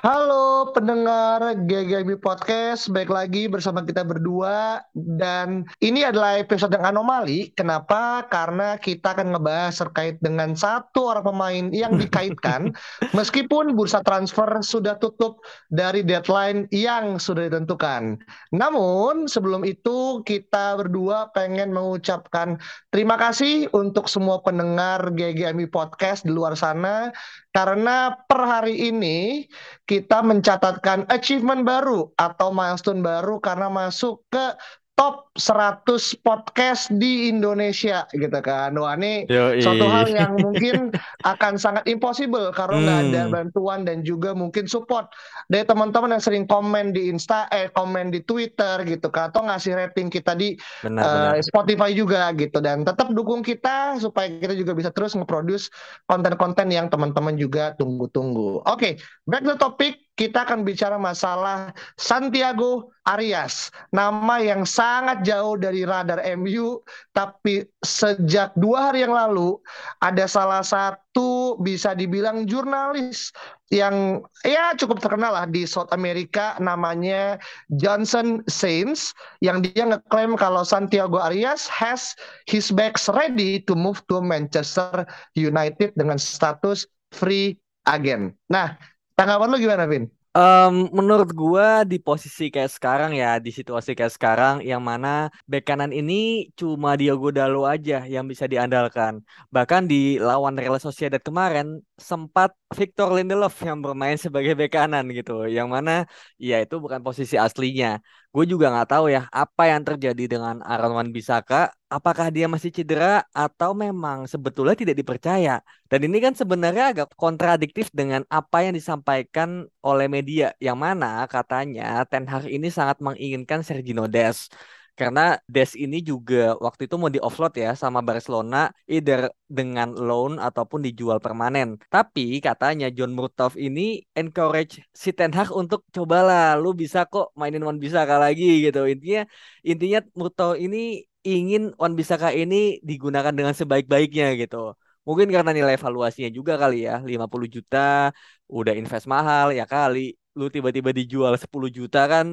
Halo pendengar GGB Podcast, baik lagi bersama kita berdua dan ini adalah episode yang anomali. Kenapa? Karena kita akan ngebahas terkait dengan satu orang pemain yang dikaitkan meskipun bursa transfer sudah tutup dari deadline yang sudah ditentukan. Namun sebelum itu kita berdua pengen mengucapkan terima kasih untuk semua pendengar GGMI Podcast di luar sana karena per hari ini kita mencatatkan achievement baru atau milestone baru karena masuk ke top 100 podcast di Indonesia gitu kan. Wah ini Yoi. suatu hal yang mungkin akan sangat impossible karena nggak hmm. ada bantuan dan juga mungkin support dari teman-teman yang sering komen di Insta, eh komen di Twitter gitu kan atau ngasih rating kita di benar, uh, benar. Spotify juga gitu dan tetap dukung kita supaya kita juga bisa terus nge-produce konten-konten yang teman-teman juga tunggu-tunggu. Oke, okay, back to topic kita akan bicara masalah Santiago Arias, nama yang sangat jauh dari radar MU, tapi sejak dua hari yang lalu ada salah satu bisa dibilang jurnalis yang ya cukup terkenal lah di South America namanya Johnson Saints yang dia ngeklaim kalau Santiago Arias has his bags ready to move to Manchester United dengan status free agent. Nah, Tanggapan lu gimana, Vin? Um, menurut gua di posisi kayak sekarang ya, di situasi kayak sekarang yang mana bek kanan ini cuma Diogo Dalo aja yang bisa diandalkan. Bahkan di lawan Real Sociedad kemarin sempat Victor Lindelof yang bermain sebagai bek kanan gitu. Yang mana ya itu bukan posisi aslinya. Gue juga nggak tahu ya apa yang terjadi dengan Aaron Wan Bisaka apakah dia masih cedera atau memang sebetulnya tidak dipercaya. Dan ini kan sebenarnya agak kontradiktif dengan apa yang disampaikan oleh media yang mana katanya Ten Hag ini sangat menginginkan Sergio Des. Karena Des ini juga waktu itu mau di offload ya sama Barcelona either dengan loan ataupun dijual permanen. Tapi katanya John Murtough ini encourage si Ten Hag untuk cobalah lu bisa kok mainin Wan Bisaka lagi gitu. Intinya intinya Murtough ini ingin Wan Bisaka ini digunakan dengan sebaik-baiknya gitu. Mungkin karena nilai evaluasinya juga kali ya, 50 juta, udah invest mahal ya kali. Lu tiba-tiba dijual 10 juta kan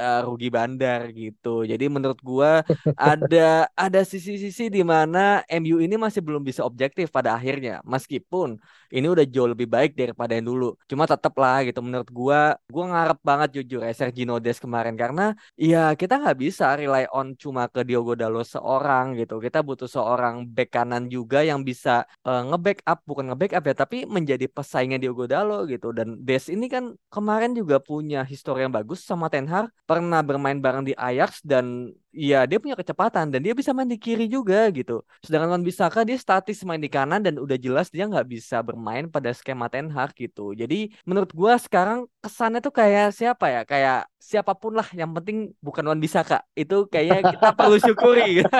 uh, rugi bandar gitu. Jadi menurut gua ada ada sisi-sisi di mana MU ini masih belum bisa objektif pada akhirnya meskipun ini udah jauh lebih baik daripada yang dulu. Cuma tetap lah gitu menurut gua gua ngarep banget jujur ya Sergio Des kemarin karena ya kita nggak bisa rely on cuma ke Diogo Dalot seorang gitu. Kita butuh seorang back kanan juga yang bisa uh, nge-backup bukan nge-backup ya tapi menjadi pesaingnya Diogo Dalot gitu dan Des ini kan kemarin juga punya histori yang bagus sama Ten Hag pernah bermain bareng di Ajax dan ya dia punya kecepatan dan dia bisa main di kiri juga gitu. Sedangkan Wan Bisaka dia statis main di kanan dan udah jelas dia nggak bisa bermain pada skema Ten Hag gitu. Jadi menurut gua sekarang kesannya tuh kayak siapa ya? Kayak siapa pun lah yang penting bukan Wan Bisaka. Itu kayaknya kita perlu syukuri.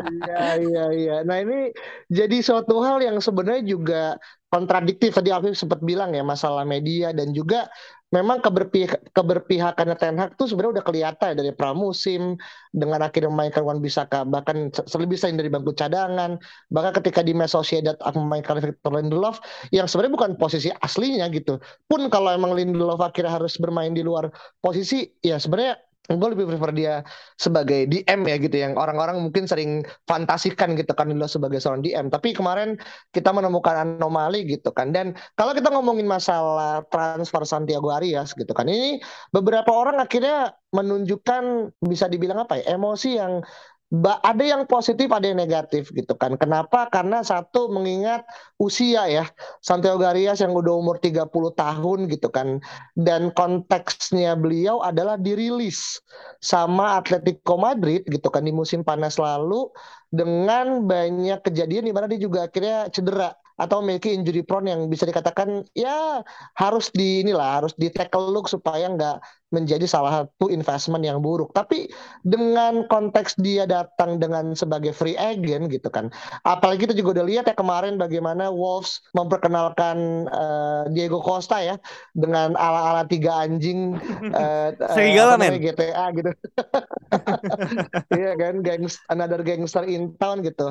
Iya iya iya. Nah ini jadi suatu hal yang sebenarnya juga kontradiktif tadi Afif sempat bilang ya masalah media dan juga memang keberpihak, keberpihakannya Ten Hag tuh sebenarnya udah kelihatan dari pramusim dengan akhirnya memainkan Wan Bisaka bahkan lebih sering dari bangku cadangan bahkan ketika di Mes Sociedad memainkan Victor Lindelof yang sebenarnya bukan posisi aslinya gitu. Pun kalau emang Lindelof akhirnya harus bermain di luar posisi ya sebenarnya gue lebih prefer dia sebagai DM ya gitu yang orang-orang mungkin sering fantasikan gitu kan dulu sebagai seorang DM tapi kemarin kita menemukan anomali gitu kan. Dan kalau kita ngomongin masalah transfer Santiago Arias gitu kan ini beberapa orang akhirnya menunjukkan bisa dibilang apa ya emosi yang ada yang positif ada yang negatif gitu kan. Kenapa? Karena satu mengingat usia ya. Santiago Arias yang udah umur 30 tahun gitu kan. Dan konteksnya beliau adalah dirilis sama Atletico Madrid gitu kan di musim panas lalu dengan banyak kejadian di mana dia juga akhirnya cedera atau memiliki injury prone yang bisa dikatakan ya harus di inilah harus di tackle look supaya nggak menjadi salah satu investment yang buruk. Tapi dengan konteks dia datang dengan sebagai free agent gitu kan. Apalagi kita juga udah lihat ya kemarin bagaimana Wolves memperkenalkan uh, Diego Costa ya dengan ala-ala tiga anjing uh, serigala uh, men GTA gitu. Iya kan gangs another gangster in town gitu.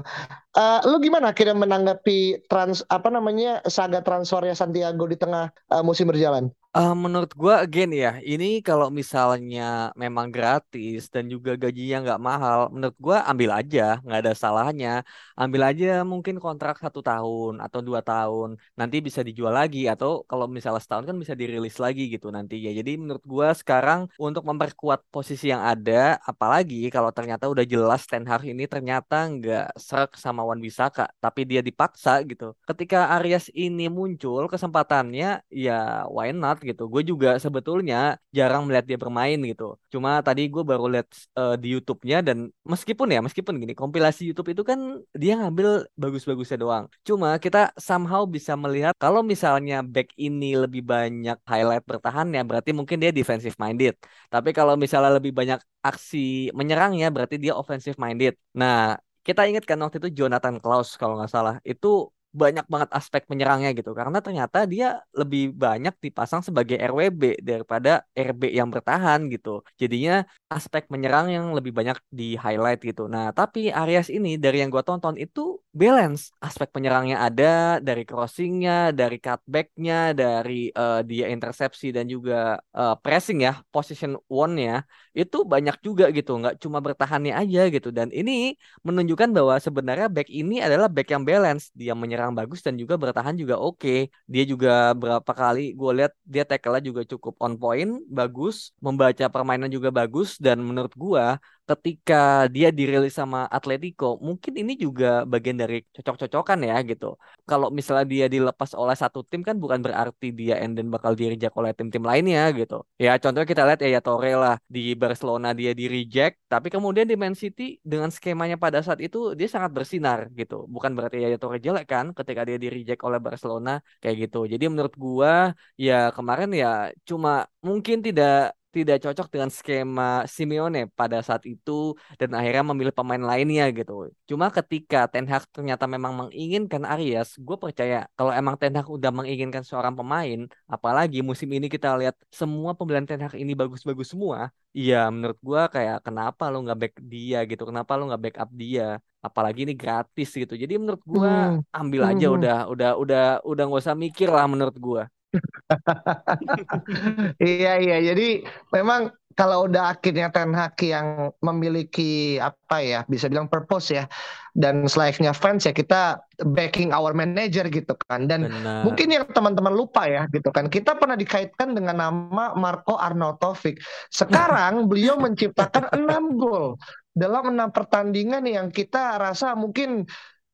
Uh, lu gimana akhirnya menanggapi trans apa namanya saga transfernya Santiago di tengah uh, musim berjalan? Uh, menurut gua again ya, ini kalau misalnya memang gratis dan juga gajinya nggak mahal, menurut gua ambil aja, nggak ada salahnya. Ambil aja mungkin kontrak satu tahun atau dua tahun, nanti bisa dijual lagi atau kalau misalnya setahun kan bisa dirilis lagi gitu nanti ya. Jadi menurut gua sekarang untuk memperkuat posisi yang ada, apalagi kalau ternyata udah jelas Ten Hag ini ternyata nggak serak sama Wan Bisaka, tapi dia dipaksa gitu. Ketika Arias ini muncul kesempatannya, ya why not? Gitu. Gue juga sebetulnya jarang melihat dia bermain gitu. Cuma tadi gue baru lihat uh, di YouTube-nya dan meskipun ya meskipun gini kompilasi YouTube itu kan dia ngambil bagus-bagusnya doang. Cuma kita somehow bisa melihat kalau misalnya back ini lebih banyak highlight bertahannya berarti mungkin dia defensive minded. Tapi kalau misalnya lebih banyak aksi menyerangnya berarti dia offensive minded. Nah, kita ingat kan waktu itu Jonathan Klaus kalau nggak salah itu banyak banget aspek penyerangnya gitu. Karena ternyata dia lebih banyak dipasang sebagai RWB daripada RB yang bertahan gitu. Jadinya aspek menyerang yang lebih banyak di highlight gitu. Nah tapi Arias ini dari yang gue tonton itu balance aspek penyerangnya ada dari crossingnya dari cutbacknya dari uh, dia intersepsi dan juga uh, pressing ya position one ya itu banyak juga gitu nggak cuma bertahannya aja gitu dan ini menunjukkan bahwa sebenarnya back ini adalah back yang balance dia menyerang bagus dan juga bertahan juga oke. Okay. Dia juga berapa kali gue lihat dia tackle-nya juga cukup on point, bagus, membaca permainan juga bagus dan menurut gue ketika dia dirilis sama Atletico, mungkin ini juga bagian dari cocok-cocokan ya gitu. Kalau misalnya dia dilepas oleh satu tim kan bukan berarti dia enden bakal di reject oleh tim-tim lainnya gitu. Ya contohnya kita lihat ya, Torre lah di Barcelona dia di reject, tapi kemudian di Man City dengan skemanya pada saat itu dia sangat bersinar gitu. Bukan berarti ya Torre jelek kan ketika dia di reject oleh Barcelona kayak gitu. Jadi menurut gua ya kemarin ya cuma mungkin tidak tidak cocok dengan skema Simeone pada saat itu dan akhirnya memilih pemain lainnya gitu. Cuma ketika Ten Hag ternyata memang menginginkan Arias, gue percaya kalau emang Ten Hag udah menginginkan seorang pemain, apalagi musim ini kita lihat semua pembelian Ten Hag ini bagus-bagus semua, iya menurut gue kayak kenapa lo nggak back dia gitu, kenapa lo nggak backup dia, apalagi ini gratis gitu. Jadi menurut gue hmm. ambil aja hmm. udah udah udah udah nggak usah mikir lah menurut gue. iya iya. Jadi memang kalau udah akhirnya Ten Hag yang memiliki apa ya bisa bilang purpose ya dan selayaknya fans ya kita backing our manager gitu kan. Dan Benar. mungkin yang teman-teman lupa ya gitu kan. Kita pernah dikaitkan dengan nama Marco Arnautovic. Sekarang beliau menciptakan enam gol dalam enam pertandingan yang kita rasa mungkin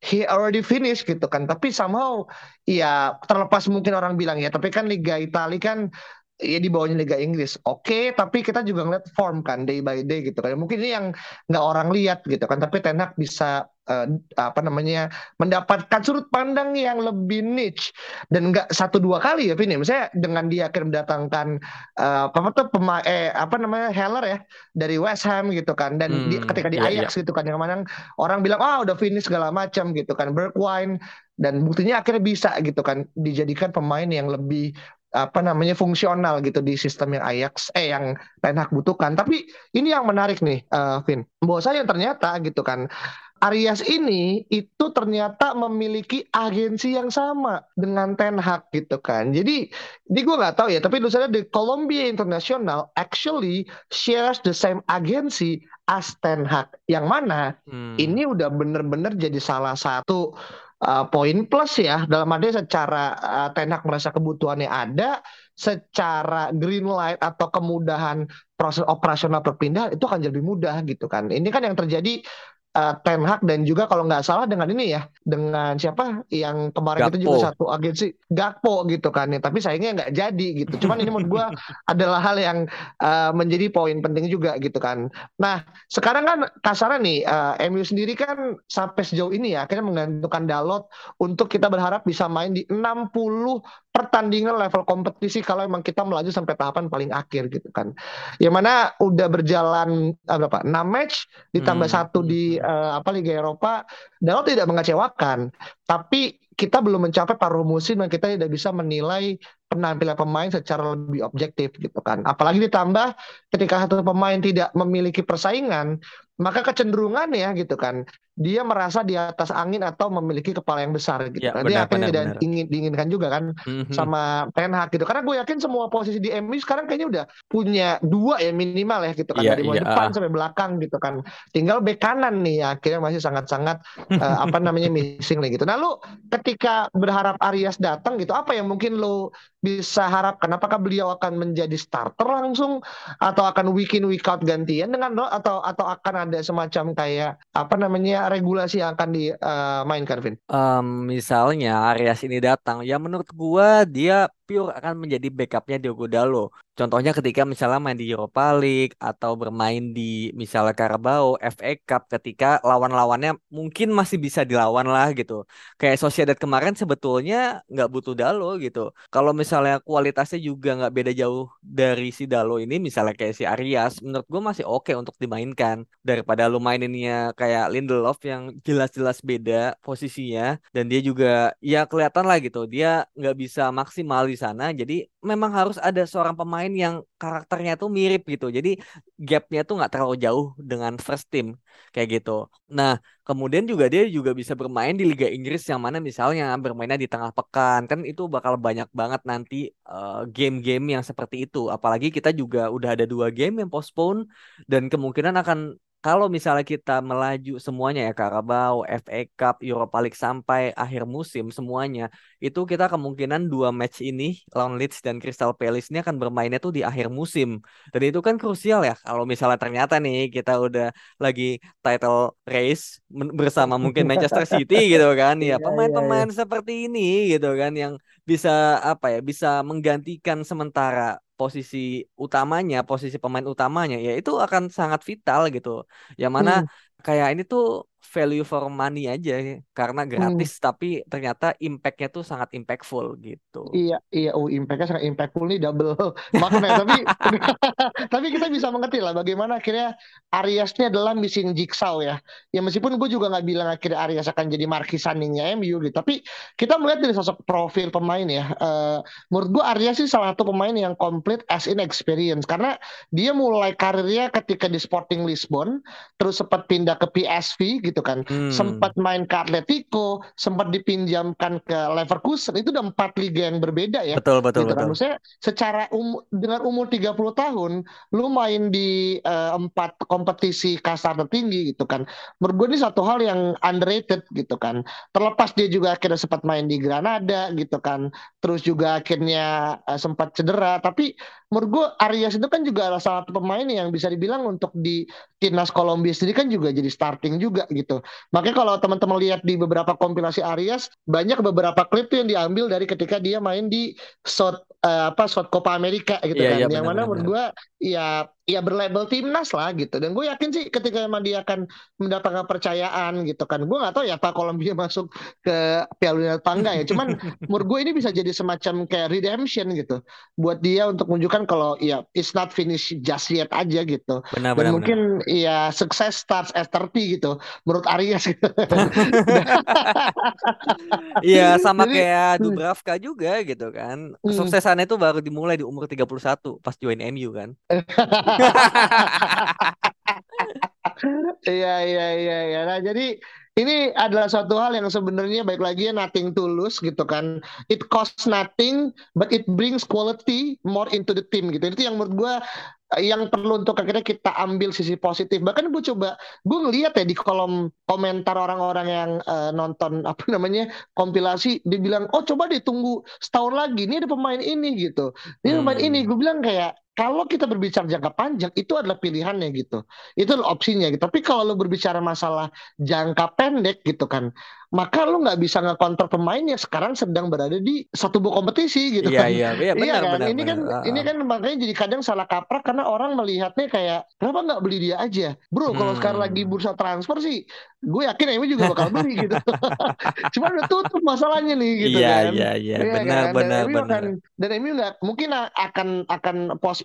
he already finished gitu kan. Tapi somehow ya terlepas mungkin orang bilang ya, tapi kan Liga Italia kan ya di bawahnya Liga Inggris. Oke, okay, tapi kita juga ngeliat form kan day by day gitu kan. Mungkin ini yang nggak orang lihat gitu kan, tapi Tenak bisa uh, apa namanya mendapatkan sudut pandang yang lebih niche dan nggak satu dua kali ya Vini. Misalnya dengan dia akan mendatangkan uh, apa tuh pemain eh apa namanya Heller ya dari West Ham gitu kan dan hmm, di, ketika di iya, Ajax iya. gitu kan yang mana orang bilang ah oh, udah finish segala macam gitu kan Bergwijn dan buktinya akhirnya bisa gitu kan dijadikan pemain yang lebih apa namanya fungsional gitu di sistem yang Ajax eh yang Ten Hag butuhkan. Tapi ini yang menarik nih, uh, Vin. Bahwa saya ternyata gitu kan Arias ini itu ternyata memiliki agensi yang sama dengan Ten Hag gitu kan. Jadi, di gue nggak tahu ya, tapi lu sadar di Columbia International actually shares the same agency as Ten Hag. Yang mana hmm. ini udah bener-bener jadi salah satu uh, poin plus ya. Dalam arti secara uh, tenak merasa kebutuhannya ada secara green light atau kemudahan proses operasional perpindahan itu akan jadi mudah gitu kan. Ini kan yang terjadi uh, Ten Hag dan juga kalau nggak salah dengan ini ya dengan siapa yang kemarin Gakpo. itu juga satu agensi Gakpo gitu kan ya. Tapi sayangnya nggak jadi gitu. Cuman ini menurut gue adalah hal yang uh, menjadi poin penting juga gitu kan. Nah sekarang kan kasarnya nih uh, MU sendiri kan sampai sejauh ini ya akhirnya menggantungkan Dalot untuk kita berharap bisa main di 60 pertandingan level kompetisi kalau emang kita melaju sampai tahapan paling akhir gitu kan. Yang mana udah berjalan uh, berapa? 6 match ditambah hmm. satu di uh, apa Liga Eropa dan tidak mengecewakan. Tapi kita belum mencapai paruh musim dan kita tidak bisa menilai penampilan pemain secara lebih objektif gitu kan. Apalagi ditambah ketika satu pemain tidak memiliki persaingan, maka kecenderungan ya gitu kan dia merasa di atas angin atau memiliki kepala yang besar gitu ya, kan. Dia akan tidak ingin diinginkan juga kan mm-hmm. sama Ten Hag gitu. Karena gue yakin semua posisi di MU sekarang kayaknya udah punya dua ya minimal ya gitu kan yeah, dari mulai yeah. depan sampai belakang gitu kan. Tinggal bek kanan nih ya, akhirnya masih sangat-sangat uh, apa namanya missing nih gitu. Nah lu ketika berharap Arias datang gitu, apa yang mungkin lu bisa harapkan? Apakah beliau akan menjadi starter langsung atau akan week in week out gantian dengan atau atau akan ada semacam kayak apa namanya regulasi yang akan dimainkan, eh, Vin? Um, misalnya Arias ini datang, ya menurut gua dia pure akan menjadi backupnya Diogo Dalo. Contohnya ketika misalnya main di Europa League atau bermain di misalnya Carabao, FA Cup ketika lawan-lawannya mungkin masih bisa dilawan lah gitu. Kayak Sociedad kemarin sebetulnya nggak butuh Dalo gitu. Kalau misalnya kualitasnya juga nggak beda jauh dari si Dalo ini, misalnya kayak si Arias, menurut gue masih oke okay untuk dimainkan daripada lu maininnya kayak Lindelof yang jelas-jelas beda posisinya dan dia juga ya kelihatan lah gitu, dia nggak bisa maksimal di sana. Jadi memang harus ada seorang pemain yang karakternya tuh mirip gitu. Jadi gapnya tuh nggak terlalu jauh dengan first team kayak gitu. Nah, kemudian juga dia juga bisa bermain di Liga Inggris yang mana misalnya bermainnya di tengah pekan kan itu bakal banyak banget nanti eh, game-game uh, yang seperti itu. Apalagi kita juga udah ada dua game yang postpone dan kemungkinan akan kalau misalnya kita melaju semuanya ya Carabao, FA Cup, Europa League sampai akhir musim semuanya, itu kita kemungkinan dua match ini lawan Leeds dan Crystal Palace ini akan bermainnya tuh di akhir musim. Dan itu kan krusial ya kalau misalnya ternyata nih kita udah lagi title race bersama mungkin Manchester City gitu kan ya iya, pemain-pemain iya. seperti ini gitu kan yang bisa apa ya bisa menggantikan sementara posisi utamanya, posisi pemain utamanya, ya itu akan sangat vital gitu. Yang mana hmm. kayak ini tuh value for money aja karena gratis hmm. tapi ternyata impactnya tuh sangat impactful gitu. Iya iya oh impactnya sangat impactful nih double makna tapi tapi kita bisa mengerti lah bagaimana akhirnya Ariasnya adalah missing jigsaw ya. Ya meskipun gue juga nggak bilang akhirnya Arias akan jadi markisanningnya MU gitu tapi kita melihat dari sosok profil pemain ya. Uh, menurut gue Arias sih salah satu pemain yang komplit as in experience karena dia mulai karirnya ketika di Sporting Lisbon terus sempat pindah ke PSV gitu kan. Hmm. Sempat main ke Atletico, sempat dipinjamkan ke Leverkusen. Itu udah empat liga yang berbeda ya. Betul, betul, gitu kan. betul. Maksudnya secara um, dengan umur 30 tahun, lu main di uh, empat kompetisi kasar tertinggi gitu kan. Menurut gue ini satu hal yang underrated gitu kan. Terlepas dia juga akhirnya sempat main di Granada gitu kan. Terus juga akhirnya uh, sempat cedera. Tapi menurut gue Arias itu kan juga salah satu pemain yang bisa dibilang untuk di timnas Kolombia sendiri kan juga jadi starting juga gitu. Makanya kalau teman-teman lihat di beberapa kompilasi Arias banyak beberapa klip tuh yang diambil dari ketika dia main di South uh, apa South Copa America gitu yeah, kan. Yeah, yang bener, mana menurut gue ya ya berlabel timnas lah gitu. Dan gue yakin sih ketika emang dia akan mendapatkan percayaan gitu kan. Gue nggak tahu ya pak Kolombia masuk ke Piala Dunia apa enggak ya. Cuman menurut gue ini bisa jadi semacam kayak redemption gitu. Buat dia untuk menunjukkan kalau ya it's not finished just yet aja gitu. Benar, dan benar, mungkin benar. ya sukses starts as 30 gitu. Menurut Arias gitu. Iya sama jadi, kayak hmm. Dubravka juga gitu kan. Hmm. kesuksesannya itu baru dimulai di umur 31 pas join MU kan Iya iya iya iya. Nah, jadi ini adalah suatu hal yang sebenarnya baik lagi ya nothing tulus gitu kan. It costs nothing but it brings quality more into the team gitu. Itu yang menurut gue yang perlu untuk akhirnya kita ambil sisi positif. Bahkan gue coba, gue ngeliat ya di kolom komentar orang-orang yang uh, nonton apa namanya kompilasi, dibilang, oh coba ditunggu setahun lagi, ini ada pemain ini gitu, ini hmm. pemain ini. Gue bilang kayak kalau kita berbicara jangka panjang itu adalah pilihannya gitu. Itu adalah opsinya gitu. Tapi kalau lo berbicara masalah jangka pendek gitu kan, maka lo nggak bisa ngekontrol pemain yang sekarang sedang berada di satu buah kompetisi gitu iya, kan. Iya, iya, benar, iya kan? benar, ini kan benar. ini kan makanya jadi kadang salah kaprah karena orang melihatnya kayak kenapa nggak beli dia aja, bro? Kalau Hmm. sekarang lagi bursa transfer sih, gue yakin Emi juga bakal beli gitu. Cuma udah tutup masalahnya nih gitu Iya, kan. iya, iya, Iya benar, kan? Dan benar, MU benar. akan dan MU nggak mungkin akan akan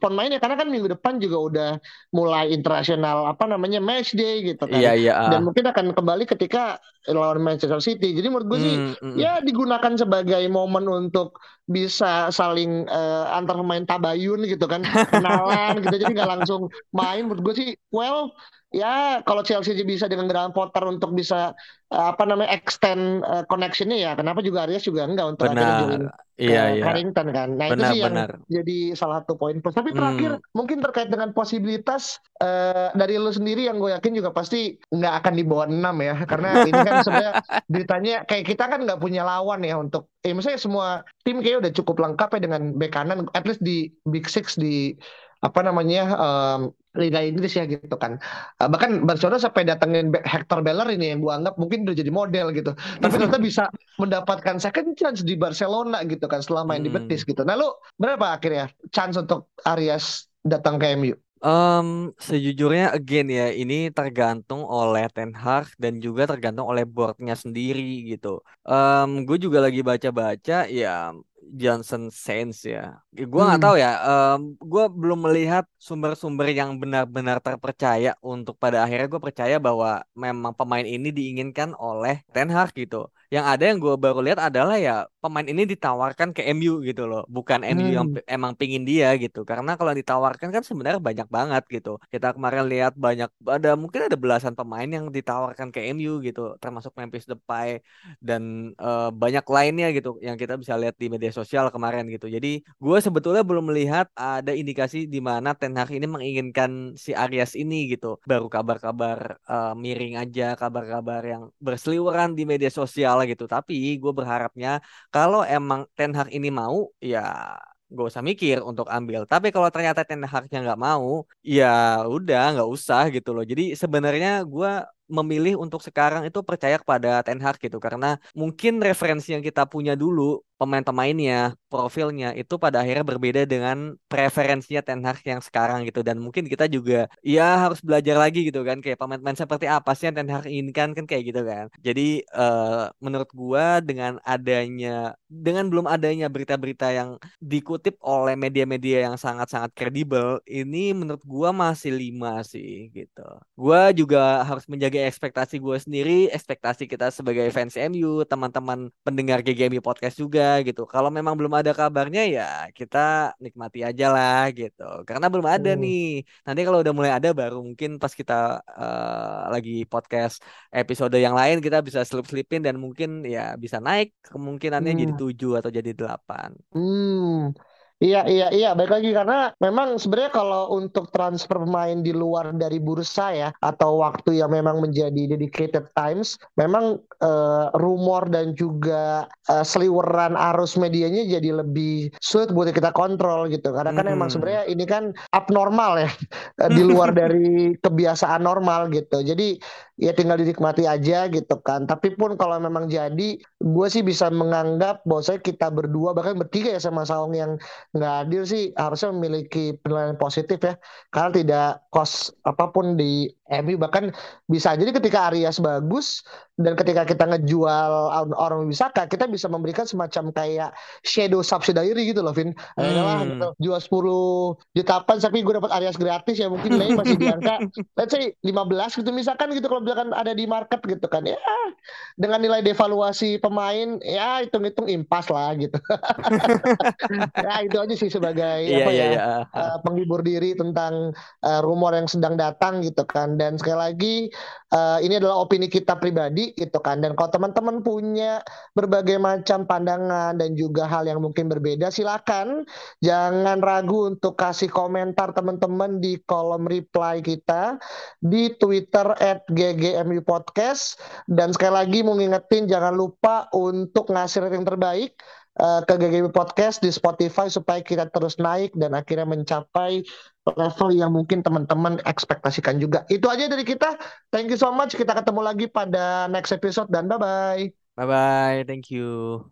postpone mainnya karena kan minggu depan juga udah mulai internasional apa namanya match day gitu kan. Iya, iya. Dan ah. mungkin akan kembali ketika lawan Manchester City. Jadi menurut gue sih hmm, hmm. ya digunakan sebagai momen untuk bisa saling eh, antar pemain tabayun gitu kan, kenalan gitu. Jadi nggak langsung main. Menurut gue sih, well ya kalau Chelsea bisa dengan Graham Potter untuk bisa eh, apa namanya extend eh, connectionnya ya, kenapa juga Arias juga enggak untuk Benar. Iya, iya. Carrington kan. Nah itu Benar, sih yang benar. jadi salah satu poin plus. Tapi terakhir Hmm. mungkin terkait dengan posibilitas eh, dari lu sendiri yang gue yakin juga pasti nggak akan di bawah 6 ya. Karena ini kan sebenarnya beritanya kayak kita kan nggak punya lawan ya untuk eh misalnya semua tim kayak udah cukup lengkap ya dengan bek kanan at least di Big Six di apa namanya em, Liga Inggris ya gitu kan. Eh, bahkan Barcelona sampai datengin Hector Bellerin ini yang gua anggap mungkin udah jadi model gitu. Tapi ternyata bisa mendapatkan second chance di Barcelona gitu kan setelah main di Hmm. Betis gitu. Nah lu berapa akhirnya chance untuk Arias datang ke MU? Em, sejujurnya again ya ini tergantung oleh Ten Hag dan juga tergantung oleh boardnya sendiri gitu. Em, gue juga lagi baca-baca ya Johnson Saints ya. Gue nggak Hmm. tahu ya. em, gue belum melihat sumber-sumber yang benar-benar terpercaya untuk pada akhirnya gue percaya bahwa memang pemain ini diinginkan oleh Ten Hag gitu. Yang ada yang gue baru lihat adalah ya pemain ini ditawarkan ke MU gitu loh, bukan MU yang Hmm. emang pingin dia gitu. Karena kalau ditawarkan kan sebenarnya banyak banget gitu. Kita kemarin lihat banyak ada mungkin ada belasan pemain yang ditawarkan ke MU gitu, termasuk Memphis Depay dan eh, banyak lainnya gitu yang kita bisa lihat di media sosial kemarin gitu. Jadi gue sebetulnya belum melihat ada indikasi di mana Ten Hag ini menginginkan si Arias ini gitu. Baru kabar-kabar eh, miring aja, kabar-kabar yang berseliweran di media sosial gitu. Tapi gue berharapnya kalau emang Ten Hag ini mau, ya gak usah mikir untuk ambil. Tapi kalau ternyata Ten Hagnya nggak mau, ya udah nggak usah gitu loh. Jadi sebenarnya gue memilih untuk sekarang itu percaya kepada Ten Hag gitu karena mungkin referensi yang kita punya dulu pemain-pemainnya, profilnya itu pada akhirnya berbeda dengan preferensinya Ten Hag yang sekarang gitu dan mungkin kita juga ya harus belajar lagi gitu kan kayak pemain-pemain seperti apa sih yang Ten Hag inginkan kan kayak gitu kan. Jadi eh, menurut gua dengan adanya dengan belum adanya berita-berita yang dikutip oleh media-media yang sangat-sangat kredibel ini menurut gua masih lima sih gitu. Gua juga harus menjaga ekspektasi gue sendiri, ekspektasi kita sebagai fans MU, teman-teman pendengar GGMU podcast juga gitu. Kalau memang belum ada kabarnya ya kita nikmati aja lah gitu. Karena belum ada Hmm. nih. Nanti kalau udah mulai ada baru mungkin pas kita eh, lagi podcast episode yang lain kita bisa slip-slipin dan mungkin ya bisa naik kemungkinannya jadi Hmm. 7 atau jadi 8. Hmm. Iya, iya, iya. Baik lagi karena memang sebenarnya kalau untuk transfer pemain di luar dari bursa ya atau waktu yang memang menjadi dedicated times, memang eh, rumor dan juga eh, seliweran arus medianya jadi lebih sulit buat kita kontrol gitu. Karena kan emang Mm-mm. sebenarnya ini kan abnormal ya di luar dari kebiasaan normal gitu. Jadi ya tinggal dinikmati aja gitu kan. Tapi pun kalau memang jadi, gue sih bisa menganggap bahwa saya kita berdua bahkan bertiga ya sama Saung yang nggak adil sih harusnya memiliki penilaian positif ya karena tidak kos apa pun di MU bahkan bisa jadi ketika Arias bagus dan ketika kita ngejual orang Wisaka kita bisa memberikan semacam kayak shadow subsidiary gitu loh Vin lah Hmm. gitu jual 10 jutaan tapi gue dapat Arias gratis ya mungkin nilainya masih di angka let's say 15 gitu misalkan gitu kalau misalkan ada di market gitu kan ya dengan nilai devaluasi pemain ya hitung-hitung impas lah gitu ya itu aja sih sebagai Iya, apa iya, ya iya. eh, penghibur diri tentang eh, rumor yang sedang datang gitu kan dan sekali lagi eh, ini adalah opini kita pribadi gitu kan. Dan kalau teman-teman punya berbagai macam pandangan dan juga hal yang mungkin berbeda silakan. Jangan ragu untuk kasih komentar teman-teman di kolom reply kita di Twitter at GGMU Podcast. Dan sekali lagi mau ngingetin jangan lupa untuk ngasih rating terbaik uh, ke GGB Podcast di Spotify supaya kita terus naik dan akhirnya mencapai level yang mungkin teman-teman ekspektasikan juga. Itu aja dari kita. Thank you so much. Kita ketemu lagi pada next episode dan bye-bye. Bye-bye. Thank you.